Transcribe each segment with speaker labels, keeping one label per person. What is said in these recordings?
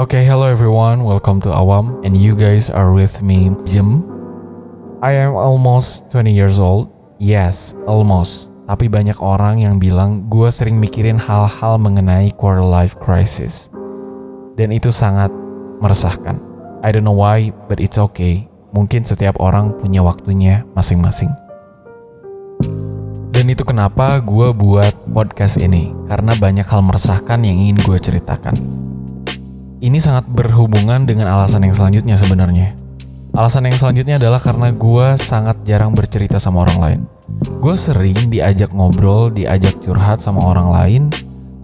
Speaker 1: Okay, hello everyone. Welcome to Awam, and you guys are with me, Jim. I am almost 20 years old. Yes, almost. Tapi banyak orang yang bilang gue sering mikirin hal-hal mengenai quarter life crisis. Dan itu sangat meresahkan. I don't know why, but it's okay. Mungkin setiap orang punya waktunya masing-masing. Dan itu kenapa gue buat podcast ini. Karena banyak hal meresahkan yang ingin gue ceritakan. Ini sangat berhubungan dengan alasan yang selanjutnya sebenarnya. Alasan yang selanjutnya adalah karena gue sangat jarang bercerita sama orang lain. Gue sering diajak ngobrol, diajak curhat sama orang lain,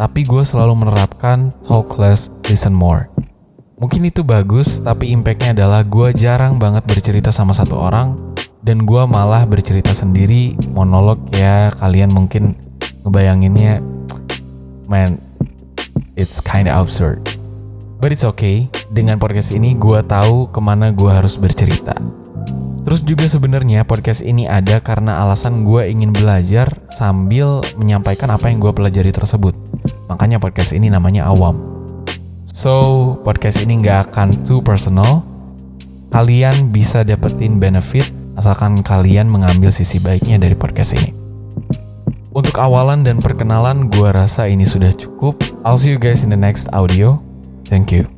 Speaker 1: tapi gue selalu menerapkan talk less, listen more. Mungkin itu bagus, tapi impactnya adalah gue jarang banget bercerita sama satu orang, dan gue malah bercerita sendiri, monolog ya kalian mungkin ngebayanginnya, man, it's kinda absurd. But it's okay, dengan podcast ini gue tahu ke mana gue harus bercerita. Terus juga sebenarnya podcast ini ada karena alasan gue ingin belajar sambil menyampaikan apa yang gue pelajari tersebut. Makanya podcast ini namanya Awam. So, podcast ini nggak akan too personal. Kalian bisa dapetin benefit asalkan kalian mengambil sisi baiknya dari podcast ini. Untuk awalan dan perkenalan, gue rasa ini sudah cukup. I'll see you guys in the next audio. Thank you.